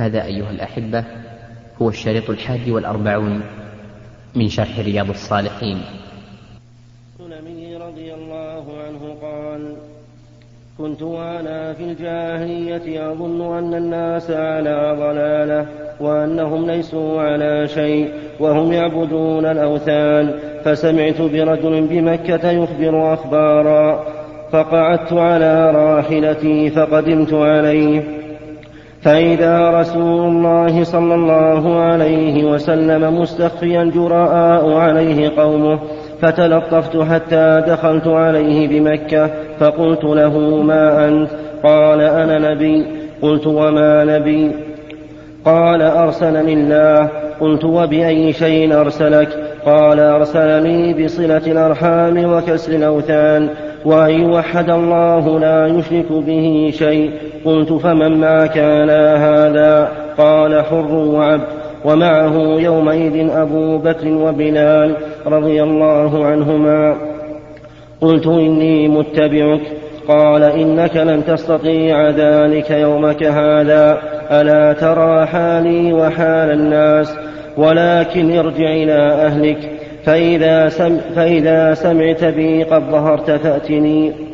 هذا أيها الأحبة هو الشريط الحادي والأربعون من شرح رياض الصالحين. سلمي رضي الله عنه قال كنت وأنا في الجاهلية أظن أن الناس على ضلالة وأنهم ليسوا على شيء وهم يعبدون الأوثان فسمعت برجل بمكة يخبر أخبارا فقعدت على راحلتي فقدمت عليه فإذا رسول الله صلى الله عليه وسلم مستخفيا جراء عليه قومه فتلطفت حتى دخلت عليه بمكة فقلت له ما أنت؟ قال أنا نبي. قلت وما نبي؟ قال أرسلني الله. قلت وبأي شيء أرسلك؟ قال أرسلني بصلة الأرحام وكسر الأوثان. وأن يوحد الله لا يشرك به شيء. قلت فمن معك على هذا؟ قال حر وعبد. ومعه يومئذ أبو بكر وبلال رضي الله عنهما. قلت إني متبعك. قال إنك لن تستطيع ذلك يومك هذا. ألا ترى حالي وحال الناس؟ ولكن ارجع إلى أهلك. فإذا, سم فإذا سمعت بي قد ظهرت فأتني.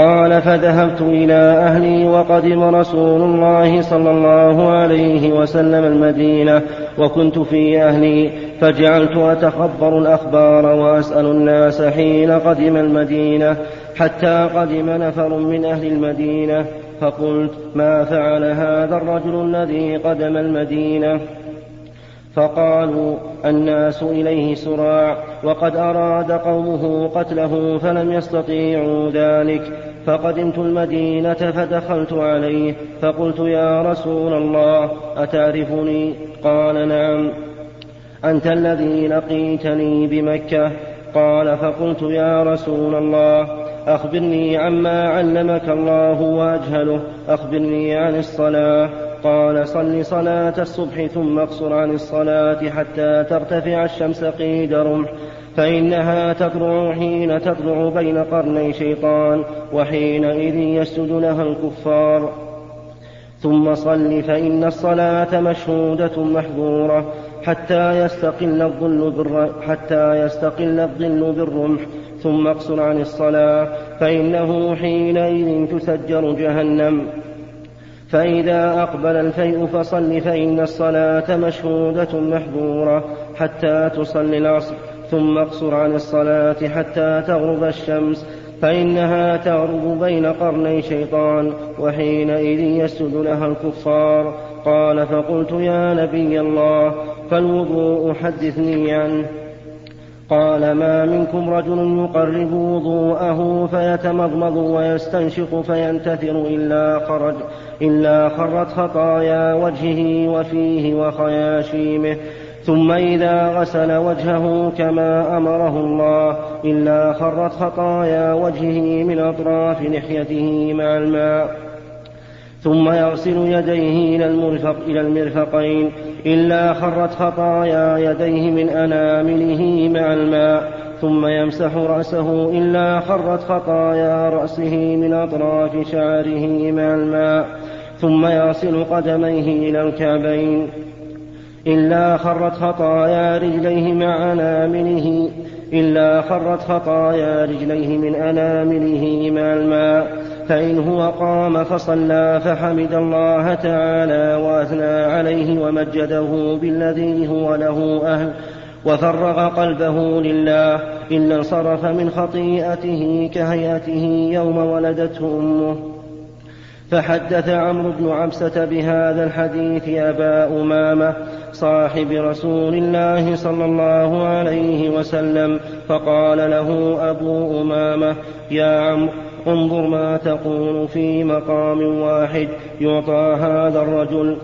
قال فذهبت إلى أهلي وقدم رسول الله صلى الله عليه وسلم المدينة وكنت في أهلي فجعلت أتخبر الأخبار وأسأل الناس حين قدم المدينة حتى قدم نفر من أهل المدينة فقلت ما فعل هذا الرجل الذي قدم المدينة؟ فقالوا الناس إليه سراع وقد أراد قومه قتله فلم يستطيعوا ذلك. فقدمت المدينة فدخلت عليه فقلت يا رسول الله أتعرفني؟ قال نعم. أنت الذي لقيتني بمكة؟ قال فقلت يا رسول الله أخبرني عما علمك الله وأجهله أخبرني عن الصلاة. قال صل صلاة الصبح ثم اقصر عن الصلاة حتى ترتفع الشمس قيد رمح فإنها تطلع حين تطلع بين قرني شيطان وحينئذ يسجد لها الكفار ثم صل فإن الصلاة مشهودة محظورة حتى يستقل الظل. حتى يستقل الظل بالرمح ثم اقصر عن الصلاة فإنه حينئذ تسجر جهنم فإذا أقبل الفيء فصل فإن الصلاة مشهودة محظورة حتى تصلي العصر ثم اقصر عن الصلاة حتى تغرب الشمس فإنها تغرب بين قرني شيطان وحينئذ يسجد لها الكفار. قال فقلت يا نبي الله فالوضوء حدثني عنه. قال ما منكم رجل يقرب وضوءه فيتمضمض ويستنشق فينتثر إلا خرج إلا خرت خطايا وجهه وفيه وخياشيمه ثم إذا غسل وجهه كما أمره الله إلا خرت خطايا وجهه من أطراف لحيته مع الماء. ثم يغسل يديه إلى المرفق إلى المرفقين إلا خرت خطايا يديه من أنامله مع الماء ثم يمسح رأسه إلا خرت خطايا رأسه من أطراف شعره مع الماء ثم يغسل قدميه إلى الكعبين إلا خرت خطايا رجليه مع أنامله إلا خرت خطايا رجليه من أنامله مع الماء فإن هو قام فصلى فحمد الله تعالى وأثنى عليه ومجده بالذي هو له أهل وفرغ قلبه لله إلا انصرف من خطيئته كهيئته يوم ولدته أمه فحدث عمرو بن عبسة بهذا الحديث أبا أمامة صاحب رسول الله صلى الله عليه وسلم فقال له أبو أمامة يا عمرو انظر ما تقول في مقام واحد يعطى هذا الرجل.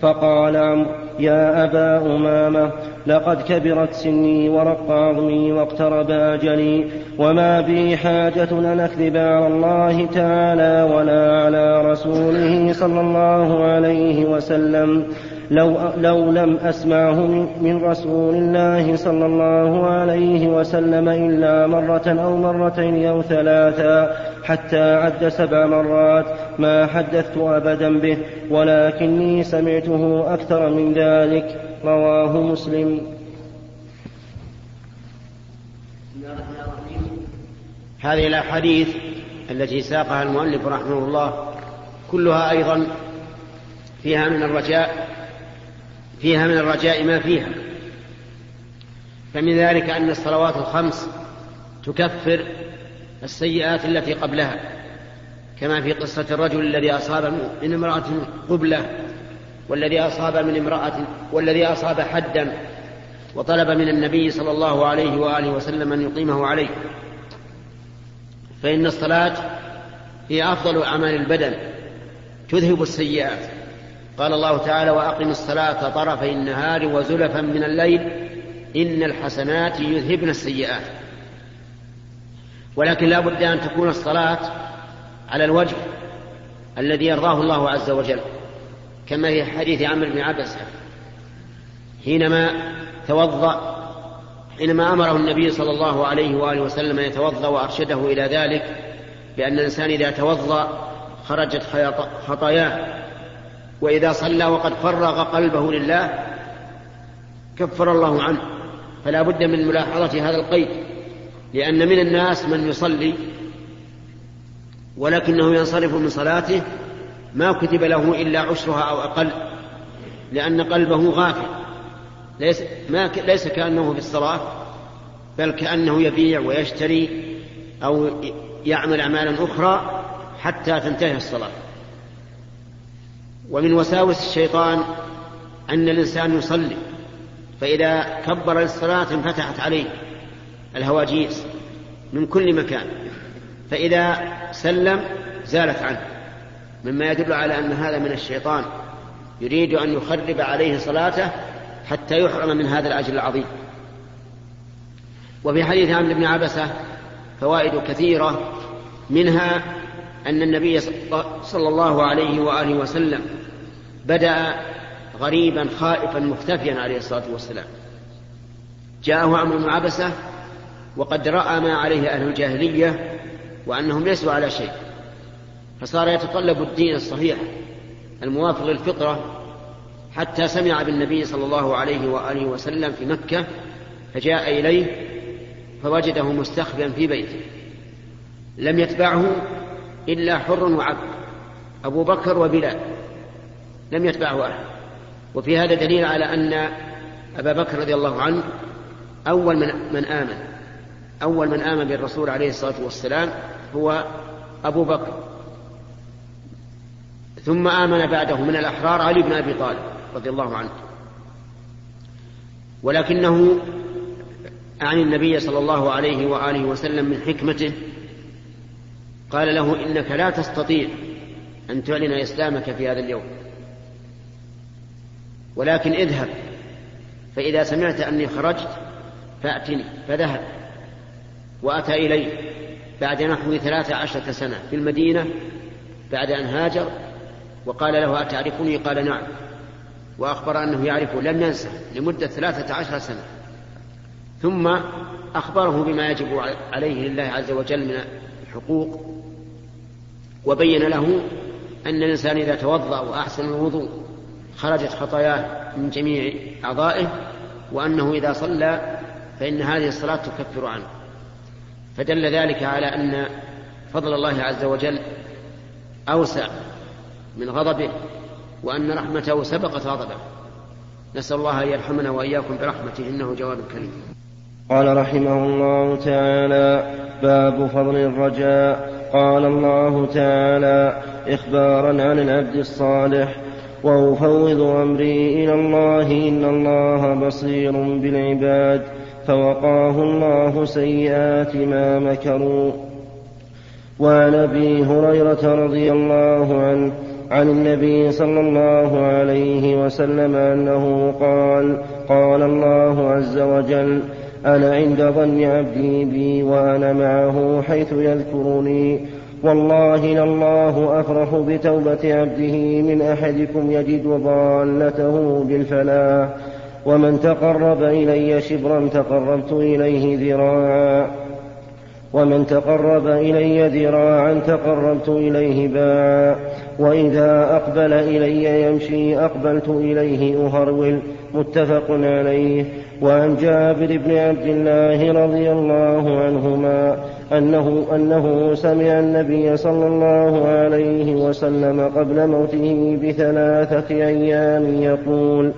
فقال عمرو يا أبا أمامة لقد كبرت سني ورق عظمي واقترب أجلي وما بي حاجة أن أكذب على الله تعالى ولا على رسوله صلى الله عليه وسلم. لو, لو لم أسمعه من رسول الله صلى الله عليه وسلم إلا مرة أو مرتين أو ثلاثا حتى عد سبع مرات ما حدثت أبدا به ولكني سمعته أكثر من ذلك. رواه مسلم. هذه الأحاديث التي ساقها المؤلف رحمه الله كلها أيضا فيها من الرجاء فيها من الرجاء ما فيها. فمن ذلك أن الصلوات الخمس تكفر السيئات التي قبلها كما في قصة الرجل الذي أصاب من امرأة قبلة والذي أصاب من امرأة والذي أصاب حدا وطلب من النبي صلى الله عليه وآله وسلم أن يقيمه عليه. فإن الصلاة هي أفضل أعمال البدن تذهب السيئات. قال الله تعالى وأقم الصلاة طرفي النهار وزلفا من الليل إن الحسنات يذهبن السيئات. ولكن لا بد أن تكون الصلاة على الوجه الذي يرضاه الله عز وجل كما في حديث عمرو بن عبسة حينما توضأ حينما أمره النبي صلى الله عليه وآله وسلم أن يتوضأ وأرشده إلى ذلك بأن الإنسان إذا توضأ خرجت خطاياه. وإذا صلى وقد فرغ قلبه لله كفر الله عنه. فلا بد من ملاحظة هذا القيد لأن من الناس من يصلي ولكنه ينصرف من صلاته ما كتب له إلا عشرها أو أقل لأن قلبه غافل. ليس, ما ليس كأنه في الصلاة بل كأنه يبيع ويشتري أو يعمل أعمالا أخرى حتى تنتهي الصلاة. ومن وساوس الشيطان أن الإنسان يصلي فإذا كبر للصلاة انفتحت عليه الهواجيس من كل مكان فإذا سلم زالت عنه. مما يدل على أن هذا من الشيطان يريد أن يخرب عليه صلاته حتى يحرم من هذا الأجر العظيم. وفي حديث عمرو بن عبسة فوائد كثيرة منها أن النبي صلى الله عليه وآله وسلم بدأ غريبا خائفا مختفيا عليه الصلاة والسلام. جاءه عمرو بن عبسة وقد رأى ما عليه أهل الجاهلية وأنهم ليسوا على شيء فصار يتطلب الدين الصحيح الموافق للفطرة حتى سمع بالنبي صلى الله عليه وآله وسلم في مكة فجاء إليه فوجده مستخفيا في بيته. لم يتبعه إلا حر وعبد أبو بكر وبلال لم يتبعه أحد. وفي هذا دليل على أن أبا بكر رضي الله عنه أول من, من آمن أول من آمن بالرسول عليه الصلاة والسلام هو أبو بكر. ثم آمن بعده من الأحرار علي بن أبي طالب رضي الله عنه. ولكنه عن النبي صلى الله عليه وآله وسلم من حكمته قال له إنك لا تستطيع أن تعلن إسلامك في هذا اليوم. ولكن اذهب فإذا سمعت أني خرجت فأتني فذهب وأتى إليه بعد نحو ثلاث عشرة سنة في المدينة بعد أن هاجر وقال له أتعرفني؟ قال نعم. وأخبر أنه يعرفه لم ينسى لمدة ثلاثة عشر سنة. ثم أخبره بما يجب عليه لله عز وجل من الحقوق وبين له أن الإنسان إذا توضأ وأحسن الوضوء خرجت خطاياه من جميع أعضائه وأنه إذا صلى فإن هذه الصلاة تكفر عنه. فدل ذلك على أن فضل الله عز وجل أوسع من غضبه وأن رحمته سبقت غضبه. نسأل الله أن يرحمنا وإياكم برحمته إنه جواد كريم. قال رحمه الله تعالى باب فضل الرجاء. قال الله تعالى إخبارا عن العبد الصالح وأفوض أمري إلى الله إن الله بصير بالعباد فوقاه الله سيئات ما مكروا. وعن أبي هريرة رضي الله عنه عن النبي صلى الله عليه وسلم أنه قال قال الله عز وجل أنا عند ظن عبدي بي وأنا معه حيث يذكرني. والله لله أفرح بتوبة عبده من أحدكم يجد ضالته بالفلاح. ومن تقرب إلي شبرا تقربت إليه ذراعا. ومن تقرب إلي ذراعا تقربت إليه باعا. وإذا أقبل إلي يمشي أقبلت إليه أهرول. متفق عليه وعن جابر بن عبد الله رضي الله عنهما أنه, أنه سمع النبي صلى الله عليه وسلم قبل موته بثلاثة أيام يقول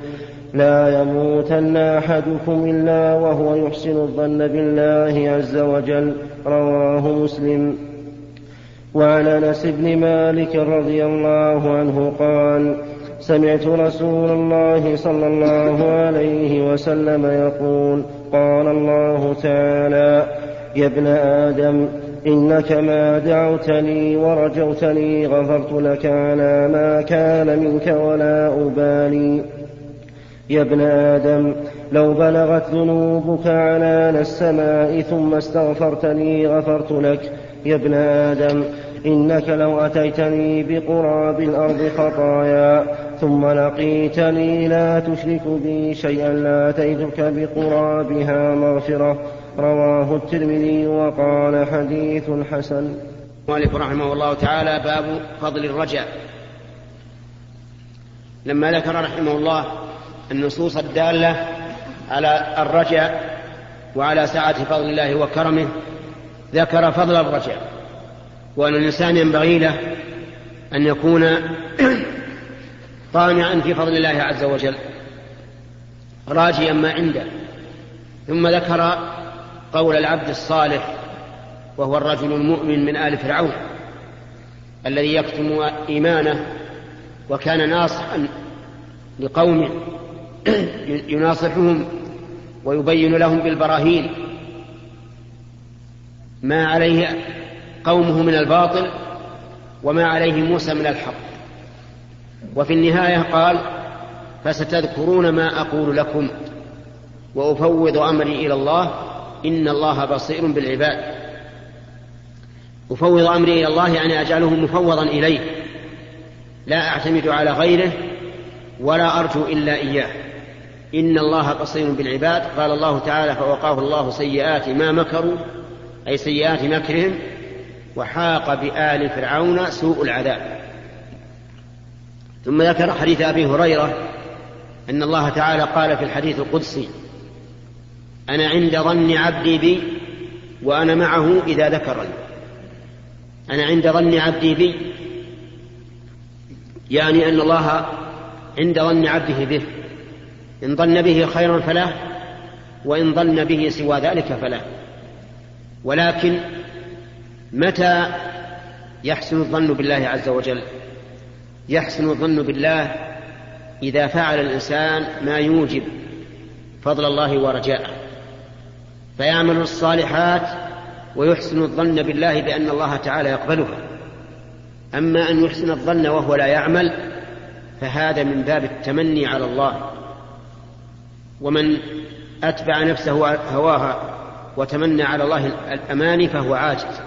لا يموتن أحدكم إلا وهو يحسن الظن بالله عز وجل. رواه مسلم. وعن أنس بن مالك رضي الله عنه قال سمعت رسول الله صلى الله عليه وسلم يقول قال الله تعالى يا ابن آدم إنك ما دعوتني ورجوتني غفرت لك على ما كان منك ولا أبالي. يا ابن آدم لو بلغت ذنوبك عنان السماء ثم استغفرتني غفرت لك. يا ابن آدم إنك لو أتيتني بقراب الأرض خطايا ثم لقيتني لا تشرك بي شيئا لاتيتك بقرابها مغفرة. رواه الترمذي وقال حديث حسن. مالك رحمه الله تعالى باب فضل الرجاء. لما ذكر رحمه الله النصوص الدالة على الرجاء وعلى سعة فضل الله وكرمه ذكر فضل الرجاء. وأن الإنسان ينبغي له أن يكون طامعا في فضل الله عز وجل راجيا ما عنده. ثم ذكر قول العبد الصالح وهو الرجل المؤمن من آل فرعون الذي يكتم إيمانه وكان ناصحا لقومه يناصحهم ويبين لهم بالبراهين ما عليه قومه من الباطل وما عليه موسى من الحق. وفي النهاية قال فستذكرون ما أقول لكم وأفوض أمري إلى الله إن الله بصير بالعباد. أفوض أمري إلى الله يعني أجعله مفوضا إليه. لا أعتمد على غيره ولا أرجو إلا إياه. إن الله بصير بالعباد. قال الله تعالى فوقاه الله سيئات ما مكروا أي سيئات مكرهم وحاق بآل فرعون سوء العذاب. ثم ذكر حديث أبي هريرة أن الله تعالى قال في الحديث القدسي أنا عند ظن عبدي بي وأنا معه إذا ذكرني. أنا عند ظن عبدي بي يعني أن الله عند ظن عبده به. إن ظن به خيرا فله وإن ظن به سوى ذلك فله. ولكن متى يحسن الظن بالله عز وجل؟ يحسن الظن بالله إذا فعل الإنسان ما يوجب فضل الله ورجاءه. فيعمل الصالحات ويحسن الظن بالله بأن الله تعالى يقبلها. أما أن يحسن الظن وهو لا يعمل فهذا من باب التمني على الله. ومن أتبع نفسه هواها وتمنى على الله الأماني فهو عاجز.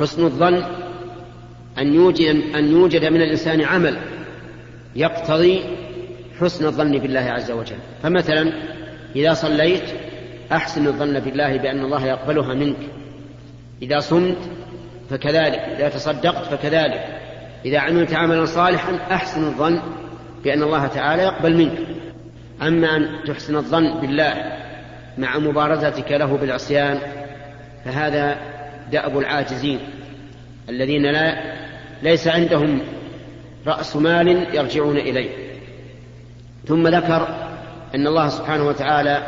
حسن الظن أن يوجد, أن يوجد من الإنسان عمل يقتضي حسن الظن بالله عز وجل. فمثلا إذا صليت أحسن الظن بالله بأن الله يقبلها منك. إذا صمت فكذلك. إذا تصدقت فكذلك. إذا عملت عملا صالحا أحسن الظن بأن الله تعالى يقبل منك. أما أن تحسن الظن بالله مع مبارزتك له بالعصيان فهذا دأب العاجزين الذين لا ليس عندهم رأس مال يرجعون إليه. ثم ذكر أن الله سبحانه وتعالى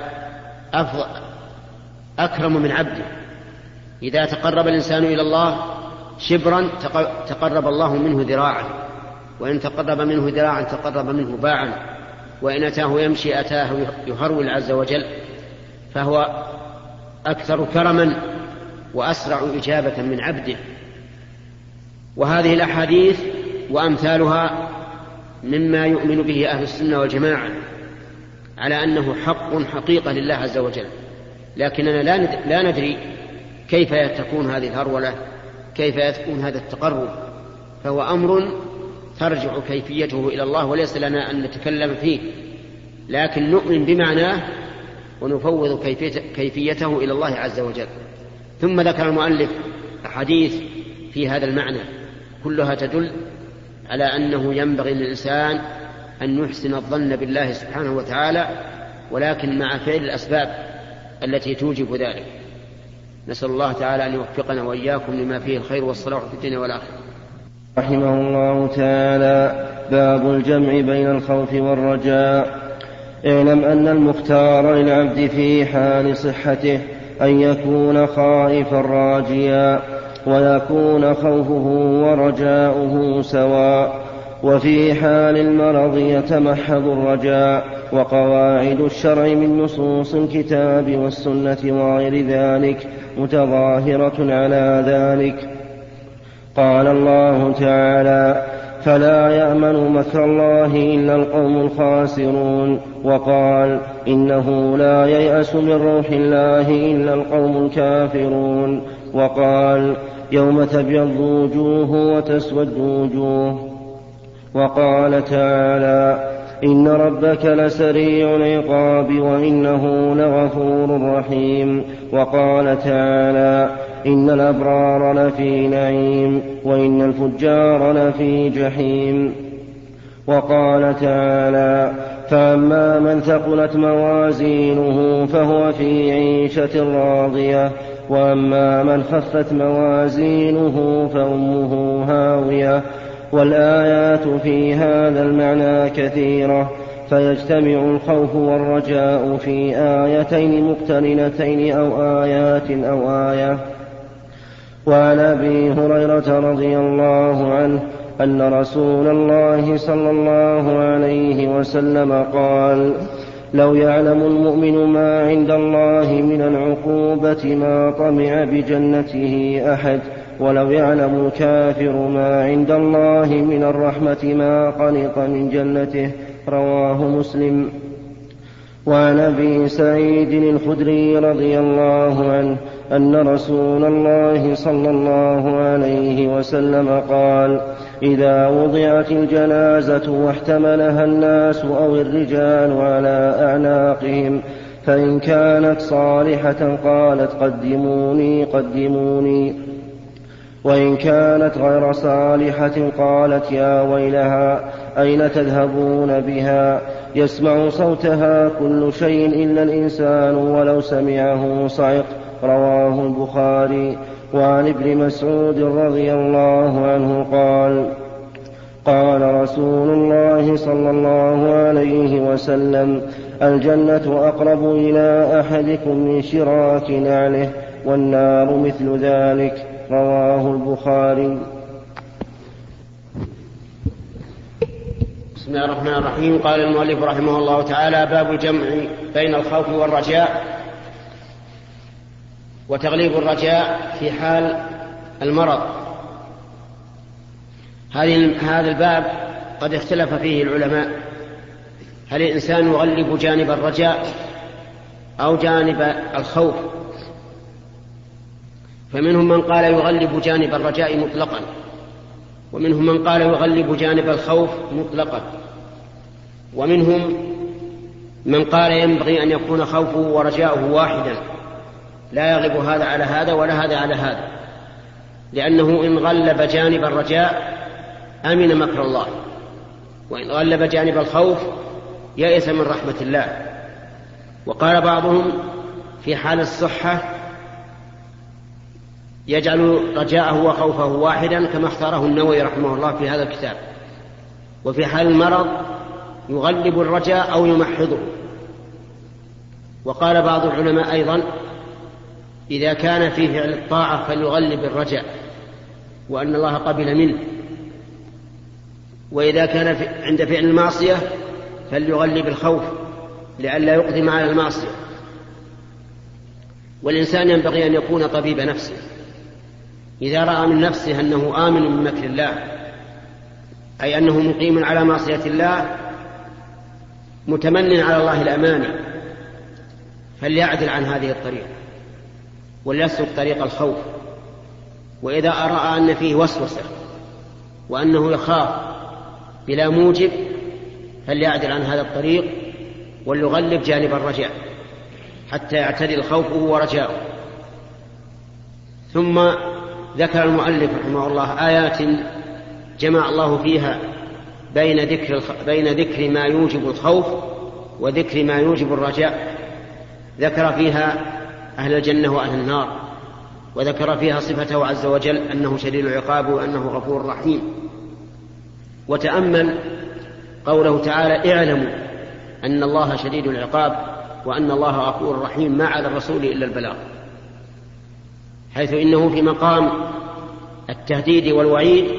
أكرم من عبده. إذا تقرب الإنسان إلى الله شبرا تقرب الله منه ذراعا. وإن تقرب منه ذراعا تقرب منه باعا. وإن أتاه يمشي أتاه يهرول عز وجل. فهو أكثر كرما وأسرع إجابة من عبده. وهذه الأحاديث وأمثالها مما يؤمن به أهل السنة والجماعة على أنه حق حقيقة لله عز وجل. لكننا لا ندري كيف تكون هذه الهرولة كيف يكون هذا التقرب. فهو أمر ترجع كيفيته إلى الله وليس لنا أن نتكلم فيه. لكن نؤمن بمعناه ونفوض كيفيته إلى الله عز وجل. ثم ذكر المؤلف أحاديث في هذا المعنى. كلها تدل على أنه ينبغي للإنسان أن يحسن الظن بالله سبحانه وتعالى ولكن مع فعل الأسباب التي توجب ذلك. نسأل الله تعالى أن يوفقنا وإياكم لما فيه الخير والصلاح في الدنيا والآخرة. رحمه الله تعالى باب الجمع بين الخوف والرجاء. اعلم أن المختار للعبد في حال صحته أن يكون خائفا راجيا. ويكون خوفه ورجاؤه سواء وفي حال المرض يتمحض الرجاء وقواعد الشرع من نصوص الكتاب والسنة وغير ذلك متظاهرة على ذلك. قال الله تعالى فلا يأمن مكر الله إلا القوم الخاسرون وقال إنه لا ييأس من روح الله إلا القوم الكافرون. وقال يوم تبيض وجوه وتسود وجوه. وقال تعالى إن ربك لسريع العقاب وإنه لغفور رحيم. وقال تعالى إن الأبرار لفي نعيم وإن الفجار لفي جحيم. وقال تعالى فأما من ثقلت موازينه فهو في عيشة راضية وأما من خفت موازينه فأمه هاوية. والآيات في هذا المعنى كثيرة فيجتمع الخوف والرجاء في آيتين مقترنتين أو آيات أو آية. وعن أبي هريرة رضي الله عنه أن رسول الله صلى الله عليه وسلم قال لو يعلم المؤمن ما عند الله من العقوبة ما طمع بجنته أحد ولو يعلم الكافر ما عند الله من الرحمة ما قلق من جنته رواه مسلم. وعن أبي سعيد الخدري رضي الله عنه أن رسول الله صلى الله عليه وسلم قال إذا وضعت الجنازة واحتملها الناس أو الرجال على أعناقهم فإن كانت صالحة قالت قدموني قدموني. وإن كانت غير صالحة قالت يا ويلها أين تذهبون بها؟ يسمع صوتها كل شيء إلا الإنسان ولو سمعه صعق. رواه البخاري وعن ابن مسعود رضي الله عنه قال قال رسول الله صلى الله عليه وسلم الجنة أقرب إلى أحدكم من شراك نعله والنار مثل ذلك رواه البخاري. بسم الله الرحمن الرحيم. قال المؤلف رحمه الله تعالى باب الجمع بين الخوف والرجاء. وتغليب الرجاء في حال المرض. هذا الباب قد اختلف فيه العلماء. هل الإنسان يغلب جانب الرجاء أو جانب الخوف؟ فمنهم من قال يغلب جانب الرجاء مطلقا ومنهم من قال يغلب جانب الخوف مطلقا ومنهم من قال ينبغي أن يكون خوفه ورجاؤه واحدا. لا يغلب هذا على هذا ولا هذا على هذا. لأنه إن غلب جانب الرجاء أمن مكر الله. وإن غلب جانب الخوف يئس من رحمة الله. وقال بعضهم في حال الصحة يجعل رجاءه وخوفه واحدا كما اختاره النووي رحمه الله في هذا الكتاب. وفي حال المرض يغلب الرجاء أو يمحضه. وقال بعض العلماء أيضا إذا كان في فعل الطاعة فليغلب الرجاء وأن الله قبل منه. وإذا كان عند فعل المعصية فليغلب الخوف لئلا يقدم على المعصية. والإنسان ينبغي أن يكون طبيب نفسه. إذا رأى من نفسه أنه آمن من مكر الله أي أنه مقيم على معصية الله متمن على الله الأماني فليعدل عن هذه الطريقة. وليسلك طريق الخوف. وإذا رأى أن فيه وسوسة وأنه يخاف بلا موجب فليعدل عن هذا الطريق وليغلب جانب الرجاء حتى يعتدل خوفه ورجاؤه ثم ذكر المؤلف رحمه الله آيات جمع الله فيها بين ذكر بين ذكر ما يوجب الخوف وذكر ما يوجب الرجاء. ذكر فيها أهل الجنة وأهل النار وذكر فيها صفته عز وجل أنه شديد العقاب وأنه غفور رحيم. وتأمل قوله تعالى اعلموا أن الله شديد العقاب وأن الله غفور رحيم ما على الرسول إلا البلاغ. حيث إنه في مقام التهديد والوعيد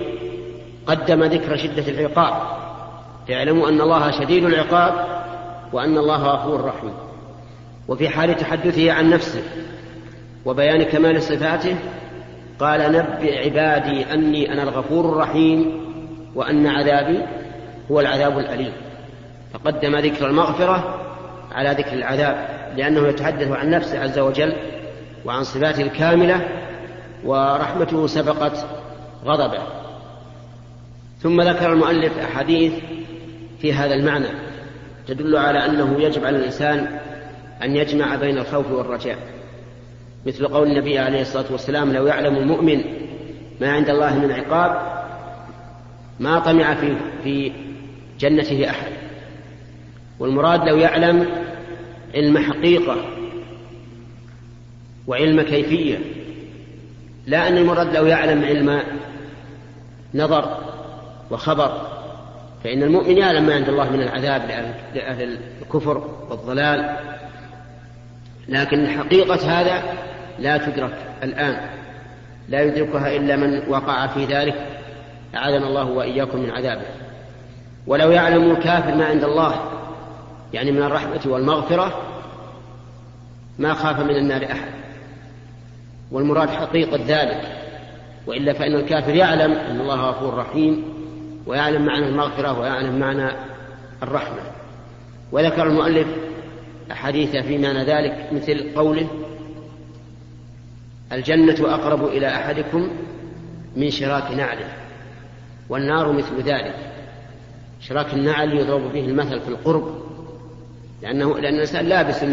قدم ذكر شدة العقاب. اعلموا أن الله شديد العقاب وأن الله غفور رحيم. وفي حال تحدثه عن نفسه وبيان كمال صفاته قال نبئ عبادي أني أنا الغفور الرحيم وأن عذابي هو العذاب الأليم. فقدم ذكر المغفرة على ذكر العذاب لأنه يتحدث عن نفسه عز وجل وعن صفاته الكاملة ورحمته سبقت غضبه. ثم ذكر المؤلف أحاديث في هذا المعنى تدل على أنه يجب على الإنسان أن يجمع بين الخوف والرجاء. مثل قول النبي عليه الصلاة والسلام لو يعلم المؤمن ما عند الله من عقاب ما طمع في في جنته أحد. والمراد لو يعلم علم حقيقة وعلم كيفية لا أن المراد لو يعلم علم نظر وخبر فإن المؤمن يعلم ما عند الله من العذاب لأهل الكفر والضلال. لكن حقيقة هذا لا تدرك الآن لا يدركها إلا من وقع في ذلك أعاذنا الله وإياكم من عذابه. ولو يعلم الكافر ما عند الله يعني من الرحمة والمغفرة ما خاف من النار أحد. والمراد حقيقة ذلك وإلا فإن الكافر يعلم أن الله غفور رحيم ويعلم معنى المغفرة ويعلم معنى الرحمة. وذكر المؤلف أحاديث في معنى ذلك مثل قوله الجنة أقرب إلى أحدكم من شراك نعله والنار مثل ذلك. شراك النعل يضرب به المثل في القرب لأنه لأن الإنسان لابس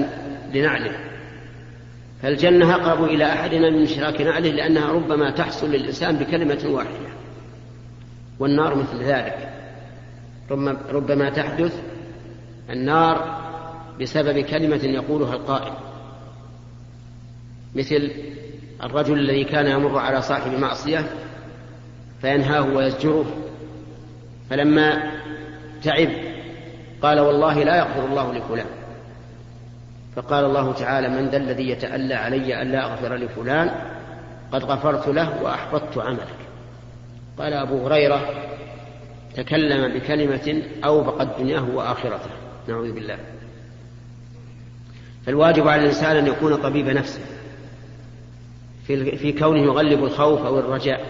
لنعله. فالجنة أقرب إلى أحدنا من شراك نعله لأنها ربما تحصل للإنسان بكلمة واحدة والنار مثل ذلك. ربما تحدث النار بسبب كلمة يقولها القائل. مثل الرجل الذي كان يمر على صاحب معصية فينهاه ويزجره فلما تعب قال والله لا يغفر الله لفلان. فقال الله تعالى من ذا الذي يتألى علي ألا أغفر لفلان قد غفرت له وأحبطت عملك. قال أبو هريرة تكلم بكلمة أوبقت دنياه وآخرته. نعوذ بالله. فالواجب على الإنسان أن يكون طبيب نفسه. في, في كونه يغلب الخوف أو الرجاء.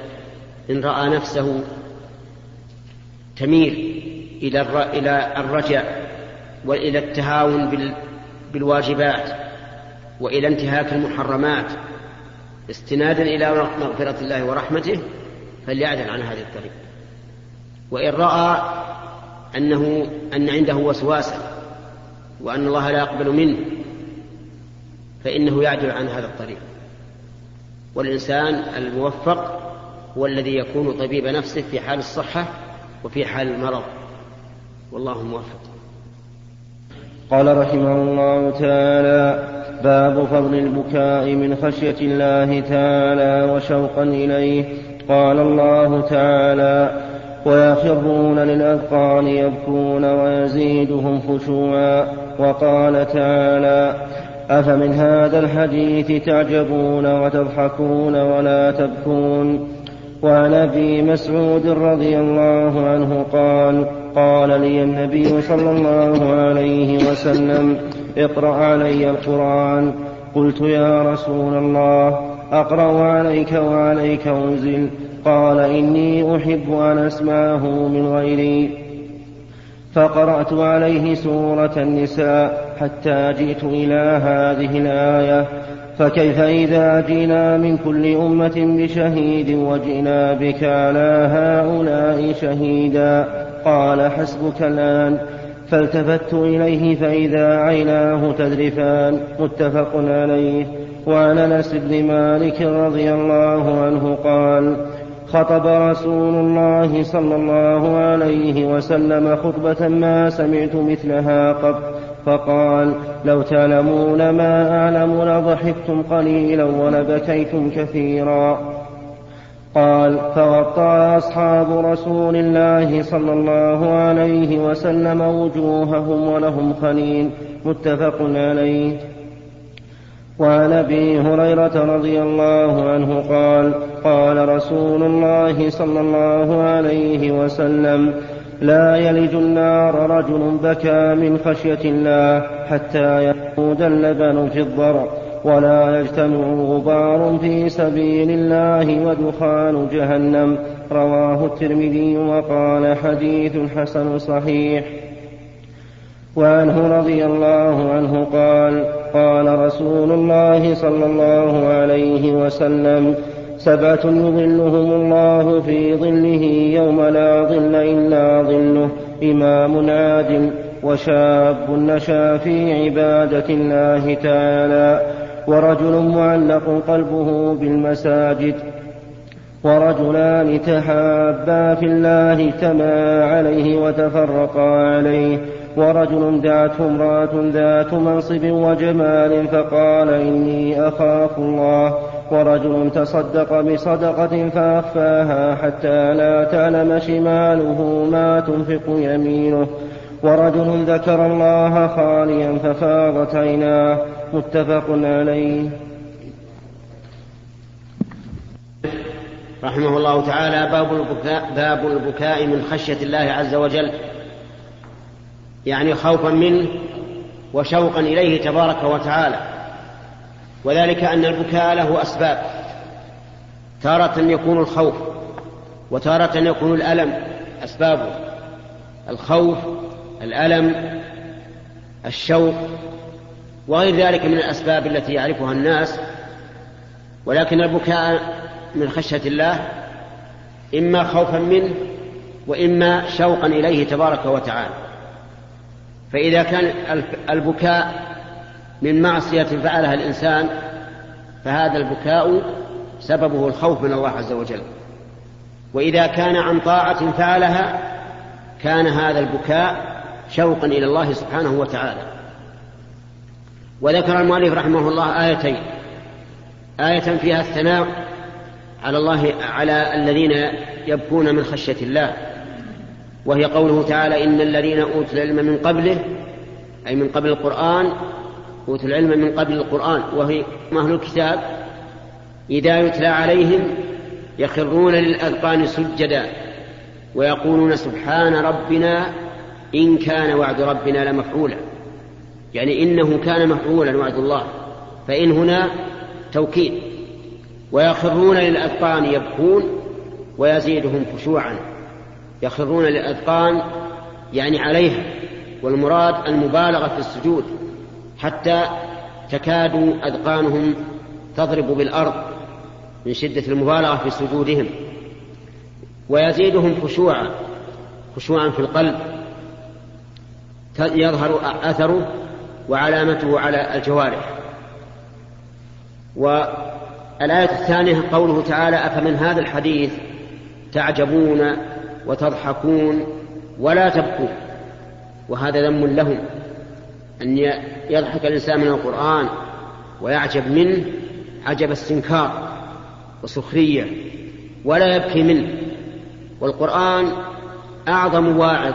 إن رأى نفسه تميل إلى إلى الرجاء وإلى التهاون بالواجبات وإلى انتهاك المحرمات استنادا إلى مغفرة الله ورحمته فليعدل عن هذه الطريق. وإن رأى أنه أن عنده وسواسا وأن الله لا يقبل منه فإنه يعدل عن هذا الطريق. والإنسان الموفق هو الذي يكون طبيب نفسه في حال الصحة وفي حال المرض. والله موفق. قال رحمه الله تعالى باب فضل البكاء من خشية الله تعالى وشوقا إليه. قال الله تعالى ويخرون للأذقان يبكون ويزيدهم خشوعا. وقال تعالى أفمن هذا الحديث تعجبون وتضحكون ولا تبكون؟ وعن أبي مسعود رضي الله عنه قال قال لي النبي صلى الله عليه وسلم اقرأ علي القرآن. قلت يا رسول الله أقرأ عليك وعليك أنزل. قال إني أحب أن أسمعه من غيري. فقرأت عليه سورة النساء. حتى جئت إلى هذه الآية. فكيف إذا جئنا من كل أمة بشهيد وجئنا بك على هؤلاء شهيدا؟ قال حسبك الآن. فالتفت إليه فإذا عيناه تذرفان. متفق عليه. وعن أنس بن مالك رضي الله عنه قال خطب رسول الله صلى الله عليه وسلم خطبة ما سمعت مثلها قط. فقال لو تعلمون ما أعلم لضحكتم قليلا ولبكيتم كثيرا. قال فوطى أصحاب رسول الله صلى الله عليه وسلم وجوههم ولهم خليل متفق عليه. وعن أبي هريرة رضي الله عنه قال قال رسول الله صلى الله عليه وسلم لا يلج النار رجل بكى من خشية الله حتى يعود اللبن في الضرع ولا يجتمع غبار في سبيل الله ودخان جهنم. رواه الترمذي وقال حديث حسن صحيح. وعنه رضي الله عنه قال قال رسول الله صلى الله عليه وسلم سبعة يظلهم الله في ظله يوم لا ظل إلا ظله. إمام عادل وشاب نشأ في عبادة الله تعالى. ورجل معلق قلبه بالمساجد. ورجلان تحابا في الله اجتمعا عليه وتفرقا عليه. ورجل دعته امرأة ذات منصب وجمال فقال إني أخاف الله. ورجل تصدق بصدقة فأخفاها حتى لا تعلم شماله ما تنفق يمينه. ورجل ذكر الله خاليا ففاضت عيناه. متفق عليه. رحمه الله تعالى باب البكاء باب البكاء من خشية الله عز وجل. يعني خوفا منه وشوقا إليه تبارك وتعالى. وذلك أن البكاء له أسباب. تارة يكون الخوف وتارة يكون الألم أسبابه. الخوف الألم الشوق وغير ذلك من الأسباب التي يعرفها الناس. ولكن البكاء من خشية الله إما خوفا منه وإما شوقا إليه تبارك وتعالى. فإذا كان البكاء من معصية فعلها الإنسان فهذا البكاء سببه الخوف من الله عز وجل. وإذا كان عن طاعة فعلها كان هذا البكاء شوقا إلى الله سبحانه وتعالى. وذكر المؤلف رحمه الله آيتين. آية فيها الثناء على الله على الذين يبكون من خشية الله. وهي قوله تعالى إن الذين أوتوا العلم من قبله أي من قبل القرآن أوتوا العلم من قبل القرآن وهي أهل الكتاب إذا يتلى عليهم يخرون للأذقان سجدا ويقولون سبحان ربنا إن كان وعد ربنا لمفعولا. يعني إنه كان مفعولا وعد الله. فإن هنا توكيد. ويخرون للأذقان يبكون ويزيدهم خشوعا. يخرون للأذقان يعني عليها. والمراد المبالغة في السجود. حتى تكاد أذقانهم تضرب بالأرض من شدة المبالغة في سجودهم ويزيدهم خشوعا خشوعا في القلب يظهر أثره وعلامته على الجوارح. والآية الثانية قوله تعالى أفمن هذا الحديث تعجبون وتضحكون ولا تبكون وهذا ذم لهم. أن يضحك الإنسان من القرآن ويعجب منه عجب استنكار وسخرية ولا يبكي منه. والقرآن أعظم واعظ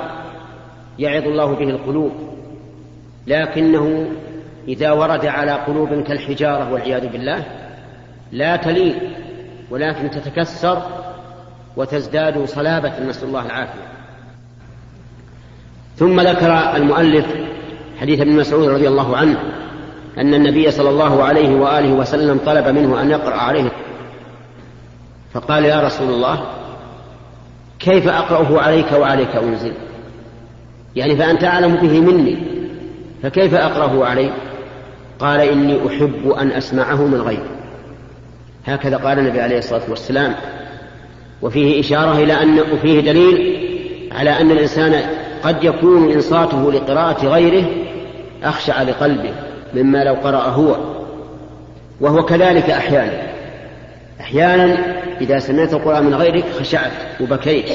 يعظ الله به القلوب لكنه إذا ورد على قلوب كالحجارة والعياذ بالله لا تلين ولكن تتكسر وتزداد صلابة نسأل الله العافية. ثم ذكر المؤلف حديث ابن مسعود رضي الله عنه أن النبي صلى الله عليه وآله وسلم طلب منه أن يقرأ عليه. فقال يا رسول الله كيف أقرأه عليك وعليك أنزل؟ يعني فأنت أعلم به مني فكيف أقرأه عليك قال إني أحب أن أسمعه من غيري. هكذا قال النبي عليه الصلاة والسلام. وفيه إشارة إلى أن وفيه دليل على أن الإنسان قد يكون إنصاته لقراءة غيره أخشع لقلبه مما لو قرأ هو وهو كذلك أحيانا. أحيانا إذا سمعت القرآن من غيرك خشعت وبكيت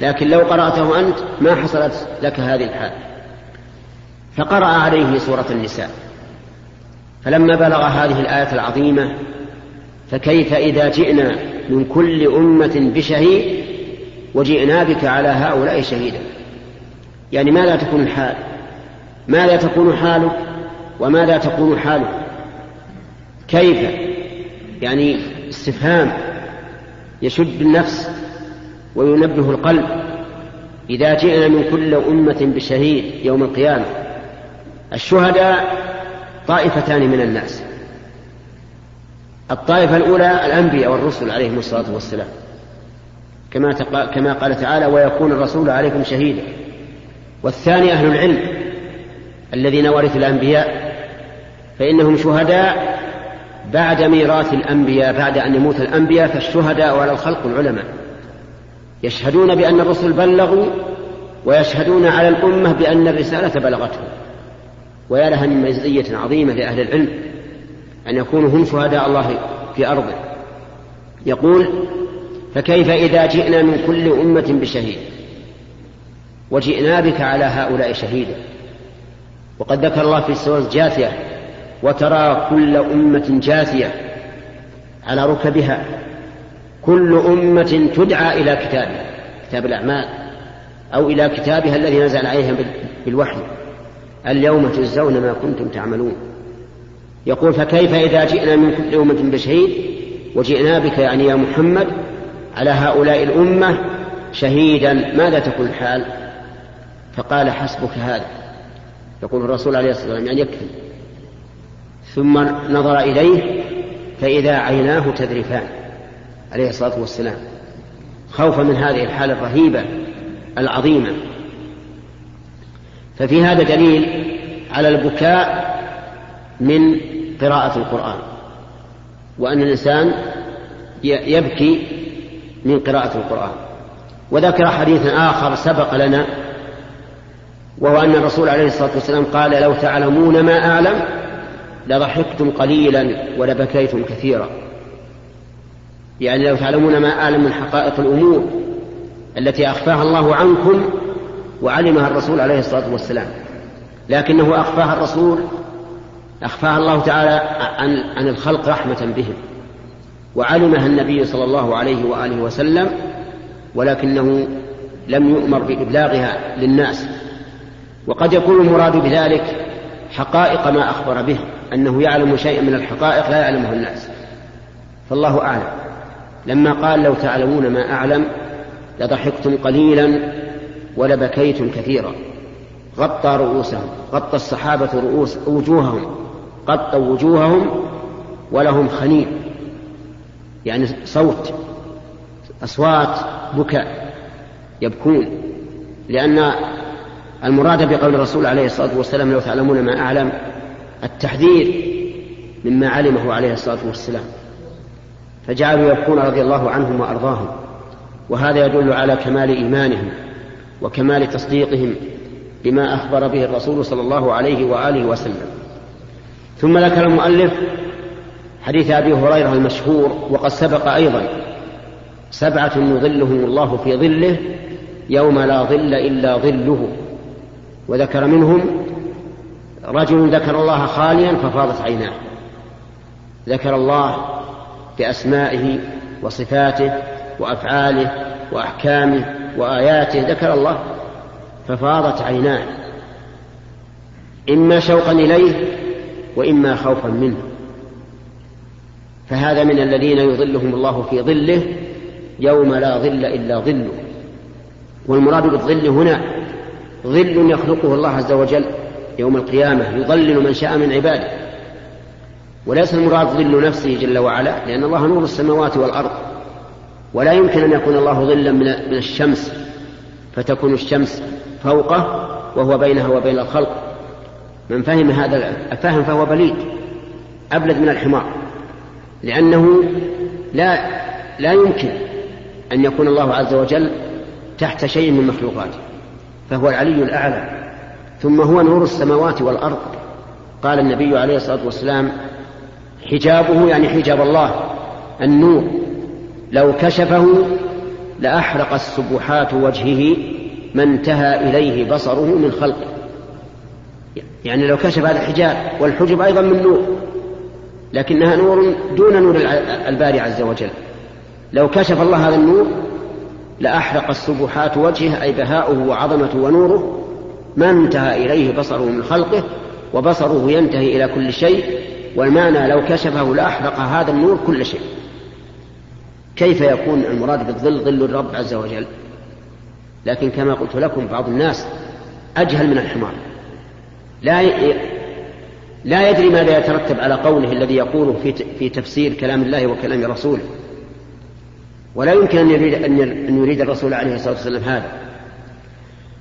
لكن لو قرأته أنت ما حصلت لك هذه الحال. فقرأ عليه سورة النساء. فلما بلغ هذه الآية العظيمة فكيف إذا جئنا من كل أمة بشهيد وجئنا بك على هؤلاء شهيدا؟ يعني ماذا تكون الحال؟ ماذا تكون حالك وماذا تكون حالك؟ كيف؟ يعني استفهام يشد النفس وينبه القلب. إذا جئنا من كل أمة بشهيد يوم القيامة الشهداء طائفتان من الناس. الطائفة الأولى الأنبياء والرسل عليهم الصلاة والسلام. كما كما قال تعالى ويكون الرسول عليكم شهيدا. والثاني أهل العلم. الذين ورثوا الأنبياء فإنهم شهداء بعد ميراث الأنبياء بعد أن يموت الأنبياء فالشهداء على الخلق العلماء. يشهدون بأن الرسل بلغوا ويشهدون على الأمة بأن الرسالة بلغتهم. ويا لها من مزية عظيمة لأهل العلم أن يكونوا هم شهداء الله في أرضه. يقول فكيف إذا جئنا من كل أمة بشهيد؟ وجئنا بك على هؤلاء شهيدا. وقد ذكر الله في السورة الجاثية وترى كل أمة جاثية على ركبها كل أمة تدعى إلى كتابها كتاب الأعمال أو إلى كتابها الذي نزل عليها بالوحي اليوم تجزون ما كنتم تعملون يقول فكيف إذا جئنا من كل أمة بشهيد وجئنا بك يعني يا محمد على هؤلاء الأمة شهيدا ماذا تكون الحال؟ فقال حسبك هذا. يقول الرسول عليه الصلاة والسلام يعني يكفي. ثم نظر إليه فإذا عيناه تذرفان عليه الصلاة والسلام. خوفا من هذه الحالة الرهيبة العظيمة. ففي هذا دليل على البكاء من قراءة القرآن وأن الإنسان يبكي من قراءة القرآن. وذكر حديثا آخر سبق لنا وهو أن الرسول عليه الصلاة والسلام قال لو تعلمون ما أعلم لضحكتم قليلا ولبكيتم كثيرا. يعني لو تعلمون ما أعلم من حقائق الأمور التي أخفاها الله عنكم وعلمها الرسول عليه الصلاة والسلام. لكنه أخفاها الرسول أخفاها الله تعالى عن, عن الخلق رحمة بهم. وعلمها النبي صلى الله عليه وآله وسلم ولكنه لم يؤمر بإبلاغها للناس. وقد يكون المراد بذلك حقائق ما أخبر به أنه يعلم شيئا من الحقائق لا يعلمه الناس. فالله أعلم. لما قال لو تعلمون ما أعلم لضحكتم قليلا ولبكيتم كثيرا. غطى رؤوسهم غطى الصحابة رؤوس وجوههم غطوا وجوههم ولهم خنين. يعني صوت أصوات بكاء يبكون لأن المراد بقول الرسول عليه الصلاة والسلام لو تعلمون ما أعلم التحذير مما علمه عليه الصلاة والسلام. فجعلوا يبكون رضي الله عنهم وأرضاهم. وهذا يدل على كمال إيمانهم وكمال تصديقهم بما أخبر به الرسول صلى الله عليه وآله وسلم. ثم ذكر المؤلف حديث أبي هريرة المشهور وقد سبق أيضا سبعة يظلهم الله في ظله يوم لا ظل إلا ظله. وذكر منهم رجل ذكر الله خاليا ففاضت عيناه. ذكر الله بأسمائه وصفاته وأفعاله وأحكامه وآياته ذكر الله ففاضت عيناه. إما شوقا إليه وإما خوفا منه. فهذا من الذين يظلهم الله في ظله يوم لا ظل إلا ظله. والمراد بالظل هنا ظل يخلقه الله عز وجل يوم القيامة يظلل من شاء من عباده. وليس المراد ظل نفسه جل وعلا لأن الله نور السماوات والأرض. ولا يمكن أن يكون الله ظلا من الشمس فتكون الشمس فوقه وهو بينها وبين الخلق. من فهم هذا الفهم فهو بليد أبلد من الحمار. لأنه لا لا يمكن أن يكون الله عز وجل تحت شيء من مخلوقاته. فهو العلي الأعلى ثم هو نور السماوات والأرض. قال النبي عليه الصلاة والسلام حجابه يعني حجاب الله النور. لو كشفه لأحرق السبحات وجهه ما انتهى إليه بصره من خلقه. يعني لو كشف هذا الحجاب والحجب أيضا من نور لكنها نور دون نور الباري عز وجل. لو كشف الله هذا النور لأحرق السبحات وجهه أي بهاؤه وعظمته ونوره. ما انتهى إليه بصره من خلقه وبصره ينتهي إلى كل شيء. والمعنى لو كشفه لأحرق هذا النور كل شيء. كيف يكون المراد بالظل ظل الرب عز وجل؟ لكن كما قلت لكم بعض الناس أجهل من الحمار. لا لا يدري ماذا يترتب على قوله الذي يقوله في في تفسير كلام الله وكلام رسوله. ولا يمكن أن يريد أن يريد الرسول عليه الصلاة والسلام هذا.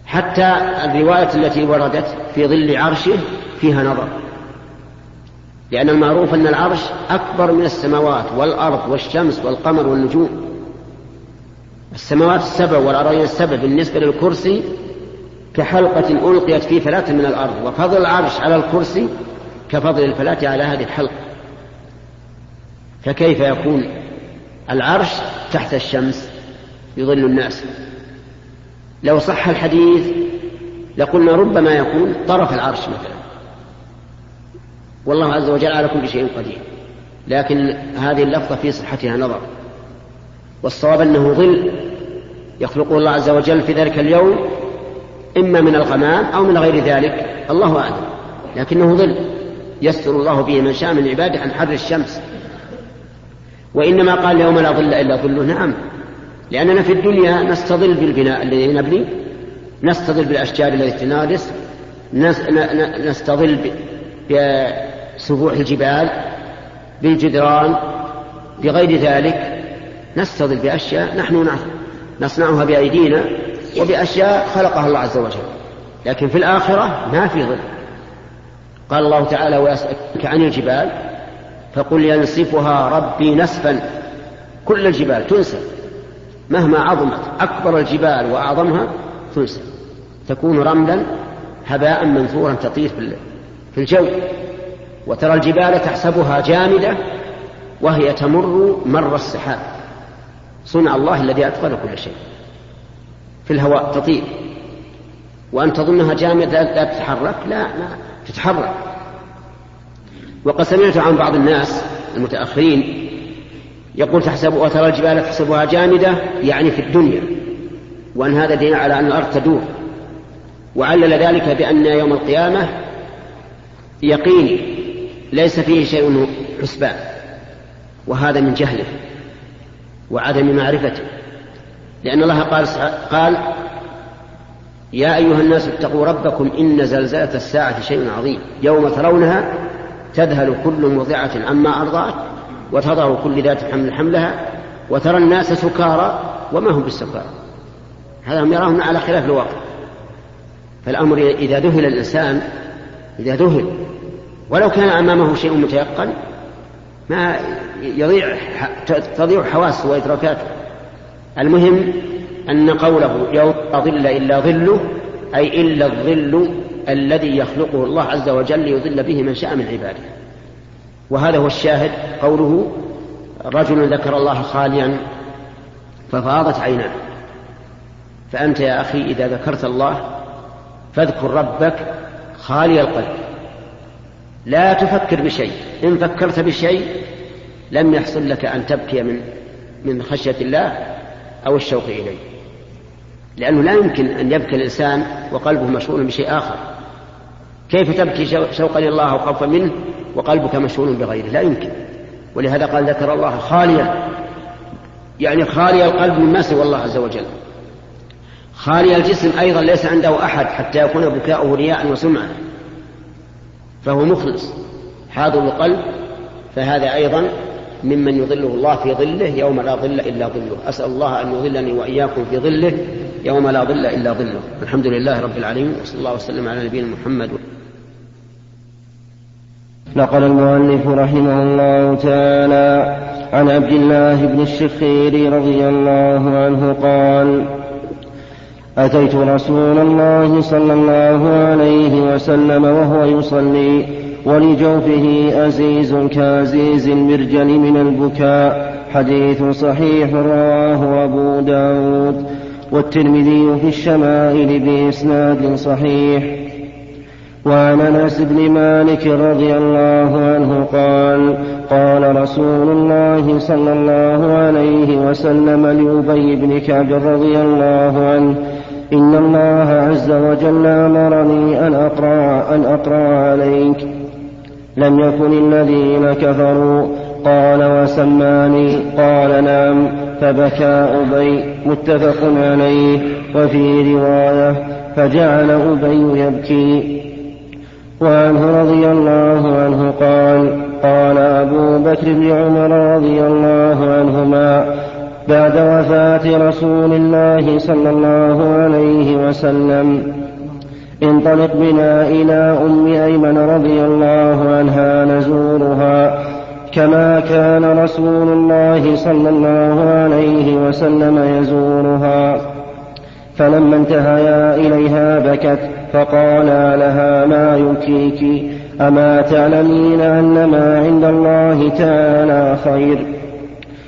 حتى الرواية التي وردت في ظل عرشه فيها نظر. لأن المعروف أن العرش أكبر من السماوات والأرض والشمس والقمر والنجوم. السماوات السبع والأرضين السبع بالنسبة للكرسي كحلقة ألقيت في فلاة من الأرض وفضل العرش على الكرسي كفضل الفلاة على هذه الحلقة. فكيف يكون؟ العرش تحت الشمس يظل الناس. لو صح الحديث لقلنا ربما يكون طرف العرش مثلا. والله عز وجل على كل شيء قدير. لكن هذه اللفظة في صحتها نظر. والصواب أنه ظل يخلقه الله عز وجل في ذلك اليوم إما من الغمام أو من غير ذلك. الله أعلم. لكنه ظل. يستر الله به من شاء من عباده عن حر الشمس. وإنما قال يوم لا ظل إلا ظله. نعم. لأننا في الدنيا نستظل بالبناء الذي نبني نستظل بالأشجار التي تنادس نستظل بسبوح الجبال بالجدران بغير ذلك نستظل بأشياء نحن نصنعها بأيدينا وبأشياء خلقها الله عز وجل. لكن في الآخرة ما في ظل. قال الله تعالى ويسألك عن الجبال فقل ينسفها ربي نسفا كل الجبال تنسف مهما عظمت أكبر الجبال وأعظمها تنسف تكون رملا هباء منثورا تطير في الجو. وترى الجبال تحسبها جامدة وهي تمر مر السحاب. صنع الله الذي أتقن كل شيء. في الهواء تطير. وأن تظنها جامدة لا تتحرك لا لا تتحرك. وقد سمعت عن بعض الناس المتأخرين يقول تحسب وترى الجبال تحسبها جامدة يعني في الدنيا وأن هذا دين على أن الأرض تدور. وعلل ذلك بأن يوم القيامة يقيني ليس فيه شيء حسبان وهذا من جهله وعدم معرفته. لأن الله قال قال يا أيها الناس اتقوا ربكم إن زلزلة الساعة شيء عظيم يوم ترونها تذهل كل مرضعة عما أرضعت وتضع كل ذات حمل حملها وترى الناس سكارى وما هم بالسكارى. هذا هم يراهم على خلاف الواقع. فالأمر إذا ذهل الإنسان إذا ذهل ولو كان أمامه شيء متيقن ما يضيع تضيع حواسه وإدراكاته المهم أن قوله يوم ظل إلا ظله أي إلا الظل الذي يخلقه الله عز وجل ليظل به من شاء من عباده. وهذا هو الشاهد قوله رجل ذكر الله خاليا ففاضت عيناه. فأنت يا أخي إذا ذكرت الله فاذكر ربك خالي القلب. لا تفكر بشيء إن فكرت بشيء لم يحصل لك أن تبكي من من خشية الله أو الشوق إليه. لأنه لا يمكن أن يبكي الإنسان وقلبه مشغول بشيء آخر. كيف تبكي شوقا الله وخوفا منه وقلبك مشغول بغيره؟ لا يمكن. ولهذا قال ذكر الله خاليا. يعني خالي القلب مما سوى الله عز وجل. خالي الجسم أيضا ليس عنده أحد حتى يكون بكاؤه رياء وسمعة. فهو مخلص. حاضر القلب. فهذا أيضا ممن يظله الله في ظله يوم لا ظل إلا ظله. أسأل الله أن يظلني وإياكم في ظله يوم لا ظل إلا ظله. الحمد لله رب العالمين. وصلى الله وسلم على نبينا محمد. نقل المؤلف رحمه الله تعالى عن عبد الله بن الشخير رضي الله عنه قال أتيت رسول الله صلى الله عليه وسلم وهو يصلي ولجوفه أزيز كأزيز المرجل من البكاء حديث صحيح رواه أبو داود والترمذي في الشمائل بإسناد صحيح. وعن أنس بن مالك رضي الله عنه قال قال رسول الله صلى الله عليه وسلم لأبي بن كعب رضي الله عنه إن الله عز وجل أمرني أن أقرأ أن أقرأ عليك. لم يكن الذين كفروا قال وسماني قال نعم فبكى أبي متفق عليه. وفي رواية فجعل أبي يبكي. وعنه رضي الله عنه قال قال أبو بكر بن عمر رضي الله عنهما بعد وفاة رسول الله صلى الله عليه وسلم انطلق بنا إلى أم أيمن رضي الله عنها نزورها كما كان رسول الله صلى الله عليه وسلم يزورها. فلما انتهيا إليها بكت فقالا لها ما يبكيك أما تعلمين أن ما عند الله تعالى خير؟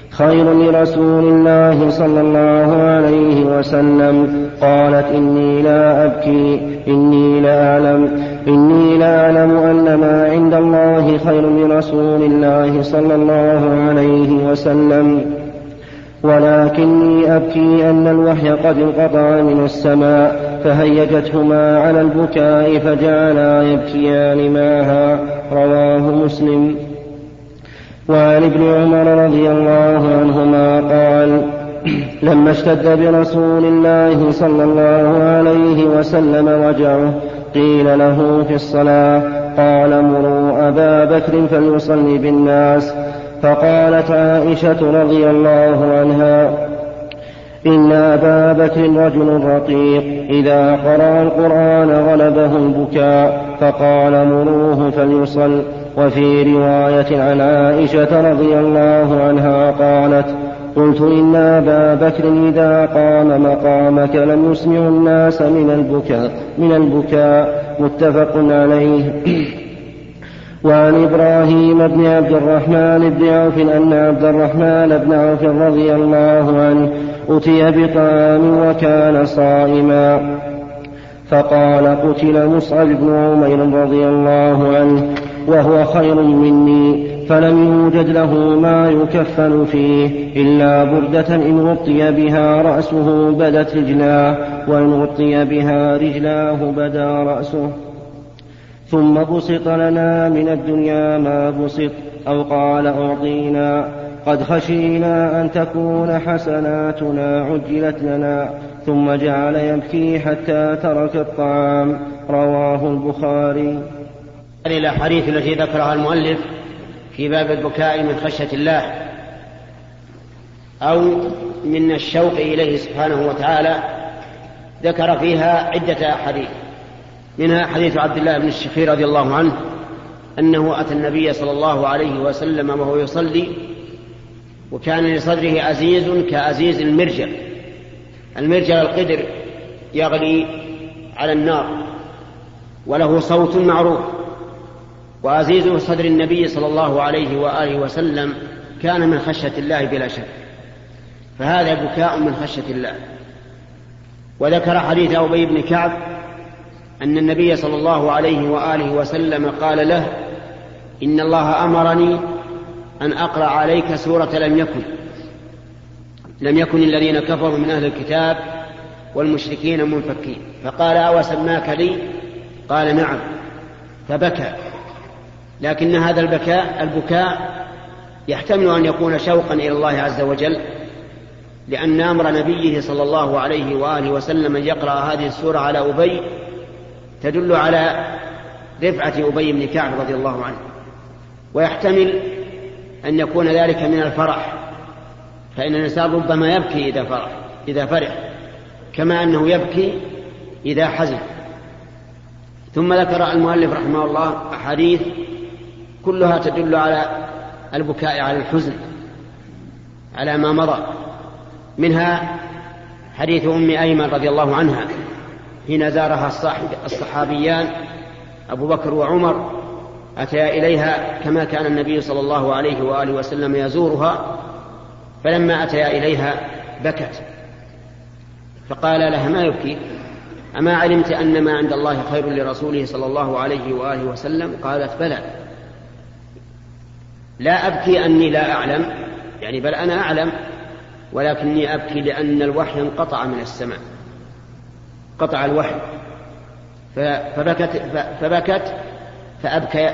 خير لرسول الله صلى الله عليه وسلم. قالت إني لا أبكي إني لأعلم إني لأعلم أن ما عند الله خير لرسول الله صلى الله عليه وسلم. ولكني أبكي أن الوحي قد انقطع من السماء فهيجتهما على البكاء فجعلا يبكيان معها. رواه مسلم. وعن ابن عمر رضي الله عنهما قال لما اشتد برسول الله صلى الله عليه وسلم وجعه قيل له في الصلاة قال مروا أبا بكر فليصلي بالناس. فقالت عائشة رضي الله عنها إن أبا بكر رجل رقيق إذا قرأ القرآن غلبه البكاء فقال مروه فليصل. وفي رواية عن عائشة رضي الله عنها قالت قلت إن أبا بكر إذا قام مقامك لم يسمع الناس من البكاء من البكاء متفق عليه. وعن إبراهيم بن عبد الرحمن بن عوف أن عبد الرحمن بن عوف رضي الله عنه أتي بطعام وكان صائما. فقال قتل مصعب بن عمير رضي الله عنه وهو خير مني فلم يوجد له ما يكفن فيه إلا بردة إن غطي بها رأسه بدت رجلاه وإن غطي بها رجلاه بدا رأسه. ثم بسط لنا من الدنيا ما بسط أو قال أعطينا. قد خشينا أن تكون حسناتنا عجلت لنا ثم جعل يبكي حتى ترك الطعام. رواه البخاري. إلى الأحاديث التي ذكرها المؤلف في باب البكاء من خشية الله أو من الشوق إليه سبحانه وتعالى ذكر فيها عدة أحاديث. منها حديث عبد الله بن الشخير رضي الله عنه أنه أتى النبي صلى الله عليه وسلم وهو يصلي وكان لصدره عزيز كعزيز المرجل. المرجل القدر يغلي على النار وله صوت معروف. وعزيز صدر النبي صلى الله عليه وآله وسلم كان من خشية الله بلا شك. فهذا بكاء من خشية الله. وذكر حديث أبي بن كعب أن النبي صلى الله عليه وآله وسلم قال له إن الله أمرني أن أقرأ عليك سورة لم يكن. لم يكن الذين كفروا من أهل الكتاب والمشركين منفكين. فقال أوسماك لي؟ قال نعم. فبكى. لكن هذا البكاء البكاء يحتمل أن يكون شوقا إلى الله عز وجل لأن أمر نبيه صلى الله عليه وآله وسلم أن يقرأ هذه السورة على أبي تدل على رفعة أبي بن كعب رضي الله عنه. ويحتمل أن يكون ذلك من الفرح فإن الإنسان ربما يبكي إذا فرح إذا فرح كما أنه يبكي إذا حزن. ثم ذكر المؤلف رحمه الله أحاديث كلها تدل على البكاء على الحزن على ما مضى. منها حديث أم أيمن رضي الله عنها حين زارها الصحابيان أبو بكر وعمر أتيا إليها كما كان النبي صلى الله عليه وآله وسلم يزورها فلما أتيا إليها بكت. فقال لها ما يبكي؟ أما علمت أن ما عند الله خير لرسوله صلى الله عليه وآله وسلم قالت بلى. لا أبكي أني لا أعلم. يعني بل أنا أعلم ولكني أبكي لأن الوحي انقطع من السماء. قطع الوحي. فبكت فبكت فأبكي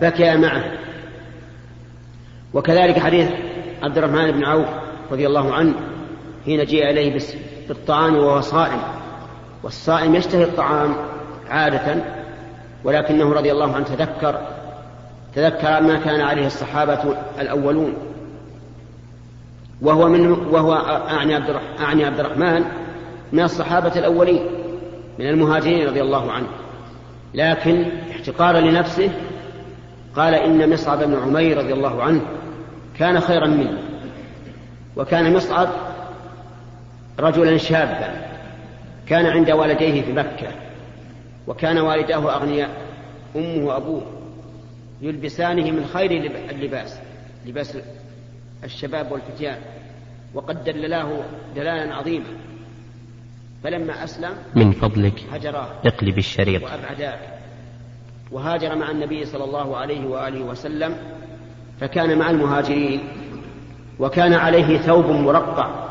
فبكي معه. وكذلك حديث عبد الرحمن بن عوف رضي الله عنه حين جيء إليه بالطعام وهو صائم. والصائم يشتهي الطعام عادة ولكنه رضي الله عنه تذكر تذكر ما كان عليه الصحابة الأولون. وهو من وهو أعني عبد أعني عبد الرحمن من الصحابة الأولين من المهاجرين رضي الله عنه. لكن احتقارا لنفسه قال إن مصعب بن عمير رضي الله عنه كان خيرا منه وكان مصعب رجلا شابا كان عند والديه في مكة وكان والداه أغنياء أمه وأبوه يلبسانه من خير اللباس لباس الشباب والفتيان وقد دللاه دلالا عظيما. فلما أسلم من فضلك هجراه اقلب الشريط. وأبعداه وهاجر مع النبي صلى الله عليه وآله وسلم فكان مع المهاجرين وكان عليه ثوب مرقع.